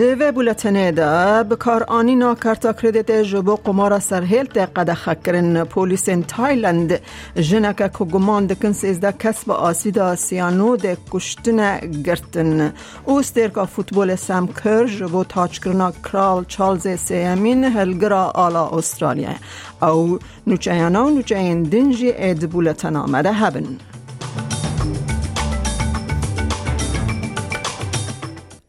دوی بولتنه دا بکار آنینا کرتا کردیت جبو قمارا سرهیل تا قد خکرن پولیس تایلند جنک که گمان دکن سیزده کس با آسیدا سیانو ده کشتن گرتن او سترکا فوتبول سم کر جبو تاچ کرنا کرال چالز سیامین هلگرا آلا استرالیا او نوچهانا و نوچهین دنجی اید بولتن آمده هبن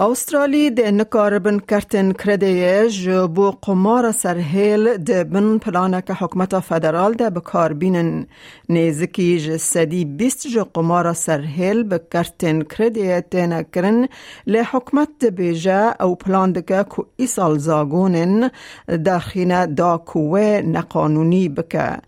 استرالی ده نکاربن کرتن کرده جو قمار سرهیل ده بن پلانک حکمت فدرال ده بکار بینن نیزکی جسدی بیست جو قمار سرهیل بکرتن کرده ده نکرن لی حکمت ده او پلان ده که ایسال زاگونن داخینه دا کوه نقانونی بکه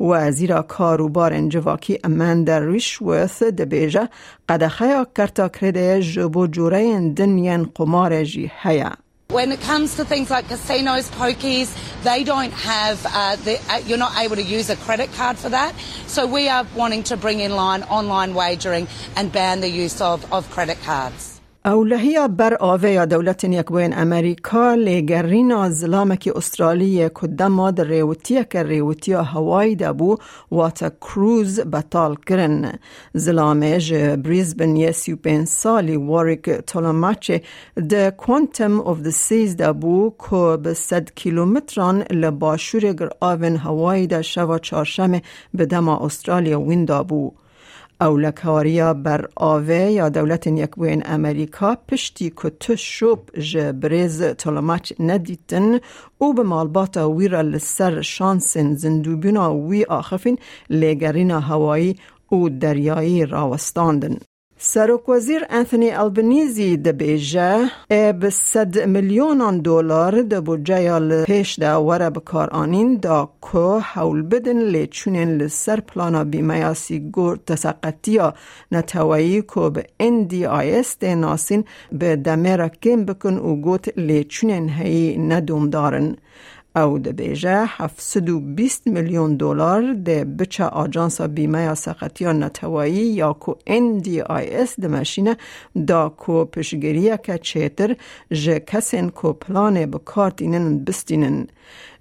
وزیر کاروبار انجواکی اماندا ریشورث دبیجه قدخه کرتا کرده جبو جوره دنین قمار جی هیا When it comes to things like casinos, pokies, they don't have, uh, the, uh, you're not able to use a credit card for that. So we are wanting to bring in line online wagering and ban the use of, of credit cards. اولهیا بر آوه دولت یکوین امریکا لگرین زلامک استرالی کدما در ریوتیا که ریوتیا هوای دبو واتا کروز بطال کرن. زلامج بریزبن یسیو پین سالی واریک طولماچه ده کوانتم of the seas دبو که به صد کیلومتران لباشور گر آون هوای ده شوا چارشم به دما استرالیا وین دابو اولکاریا بر آوه یا دولت یکوین امریکا پشتی که تو شوب جبریز طلماچ ندیتن او به مالباتا ویرا لسر شانسن زندوبینا وی آخفین لگرین هوایی او دریایی راوستاندن. ده بیجه به صد میلیون دلار ده بودجه پیش ده وره بکار آنین دا که حول بدن لیچونین لسر پلانا بیمه سیگور تساقتیا نتوایی که به NDIS ده ناسین به دمیره کم بکن و گوت لیچونین هی ندوم دارن. او ده بیجه 720 میلیون دلار ده بچه آجانس بیمه سقطی نتوایی یا کو NDIS ده مشینه دا کو پشگریه که چیتر جه کسین کو پلان بکارت اینن بستینن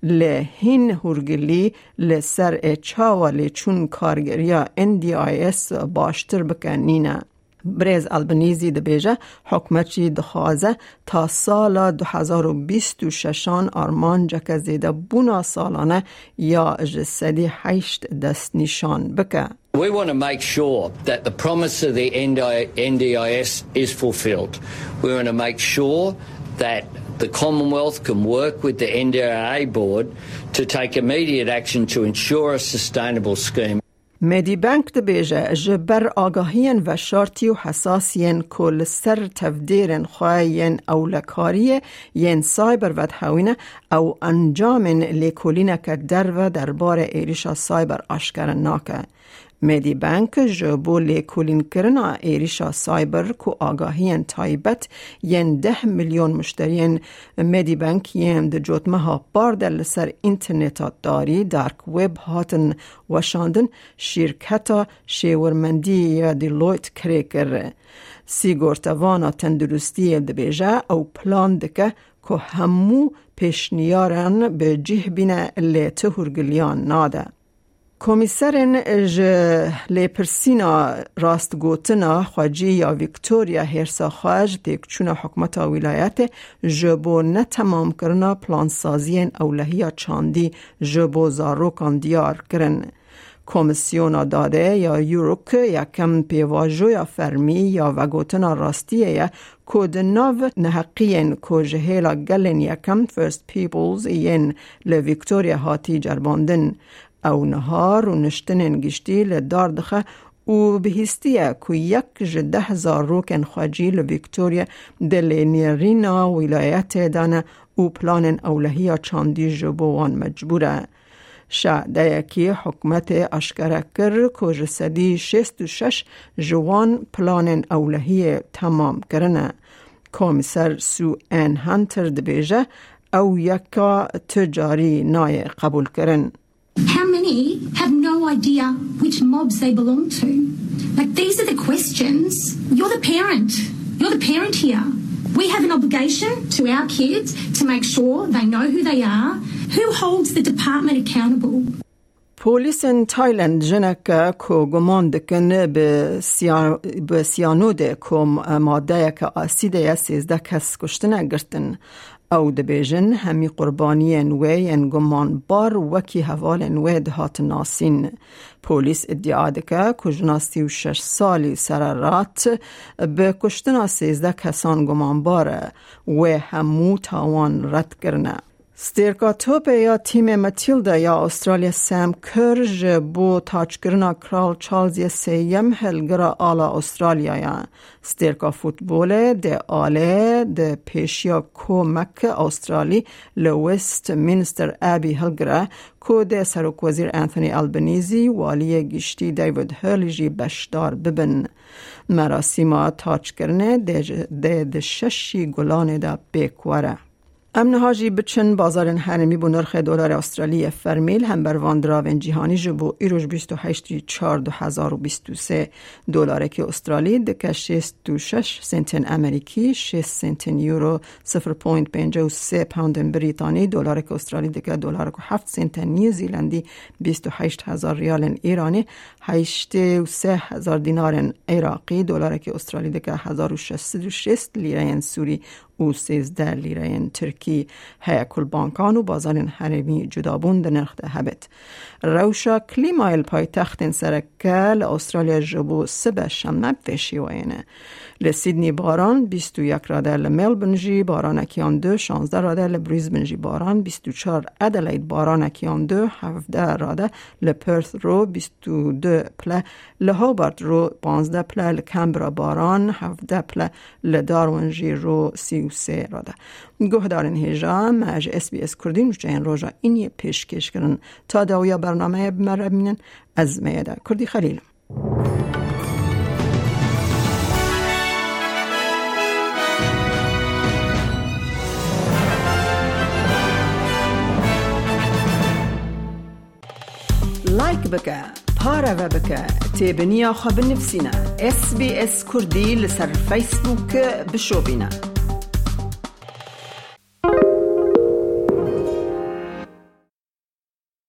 لهین هرگلی لسر چاوالی چون کارگریا NDIS باشتر بکنینه. بریز البنیزی ده بیجه حکمتی دخوازه تا سال 2026 آرمان جک زیده بونا سالانه یا جسدی هشت دست نشان بکه. We want to make sure that the promise of the NDIS is fulfilled. We want to make sure that the Commonwealth can work with the NDIA board to take immediate action to ensure a sustainable scheme. مدی بانک ده بیجه جبر آگاهین و شارتی و حساسین کل سر تفدیرن خواهین او لکاریه ین سایبر و دهوینه او انجامن لیکولینه که در و دربار ایریشا سایبر آشکر ناکه. مدی بانک جبو لیکولین کرنا ایریشا سایبر کو آگاهین تایبت ین ده میلیون مشترین مدی بانک یم ده جوتمه ها بار در سر اینترنت داری دارک ویب هاتن وشاندن شرکتا شیورمندی دیلویت کریکر سیگورتوانا تندرستی ده بیجه او پلان دکه که همو پیشنیارن به جه بینه لیته هرگلیان ناده. کمیسرن ج لیپرسینا راست گوتنا خواجی یا ویکتوریا هرسا خواج تکچون حکمت ولایت جبو نه تمام کرنا پلان سازی اولهی چاندی جبو زاروکان دیار کرن. کمیسیون داده یا یوروک یکم پیواجو یا فرمی یا وگوتنا راستیه یا کود ناو نحقین که جهیلا گلن یکم فرست پیپلز این لویکتوریا هاتی جرباندن او نهار و نشتن گشتی لدار دخه و بهستیه که یک جده هزار روکن خواجی لویکتوریا دل نیرینا ولایت دانه او پلان اولهی چاندی جبوان مجبوره. شعده یکی حکمت اشکره کر که جسدی شست و شش جوان پلان اولهی تمام کرنه. کمیسر سو ان هانتر دبیجه او یکا تجاری نای قبول کرن many have no idea which mobs they belong to? Like, these are the questions. You're the parent. You're the parent here. We have an obligation to our kids to make sure they know who they are. Who holds the department accountable? پولیس تایلند جنک کو گمان دکن به سیانود کو ماده که آسیده یا سیزده کس کشتن گرتن او دبیجن همی قربانی وی ان گمان بار وکی حوال وی دهات ناسین. پولیس ادعا دکه کجناستی و شش سالی سرارات به کشتن سیزده کسان گمان باره و همو تاوان رد کرنه ستیرکا توپ یا تیم متیلدا یا استرالیا سام کرج بو تاچکرنا کرال چالز سیم هلگرا آلا استرالیا یا ستیرکا فوتبول ده آله ده پیشیا کومک استرالی لوست مینستر ابی هلگرا کو ده سروک وزیر انتونی البنیزی والی گشتی دیوید هرلیجی بشدار ببن تاچکرنه ده ده ششی گلانه ده امن هاجی بچن بازار هرمی بو نرخ دلار استرالی فرمیل هم بر واندراون جهانی جبو ایروش 28 4 2023 دلار که استرالی دکه 66 سنتن امریکی 6 سنتن یورو 0.53 پوند بریتانی. دلار که استرالی دکه دلار که 7 سنتن نیوزیلندی 28 هزار ریال ایرانی 83 هزار دینار عراقی. دلار که استرالی دکه 1660 لیره سوری و 13 لیره ترکی هیا کل بانکان و بازار حرمی جدابون در نرخ هبت روشا کلیمایل پای تخت سرکل استرالیا جبو سبه شمه فشی و اینه. لسیدنی باران 21 راده لملبن جی باران اکیان دو 16 راده لبریزبن جی باران 24 ادلید باران اکیان دو 17 راده لپرث رو 22 پله لهوبارت رو 15 پله لکمبرا باران 17 پله لدارون جی رو 33 راده گوه دارین هیجا مج اس بی اس کردین این روژا اینی پیشکش کردن تا داویا برنامه بمرمینن از میده کردی خلیل. لایک بکە پارەوە بکە تێبنییا خە بنفسینە SسBS کوردی لەسەر فیسبووکە بشۆبینە.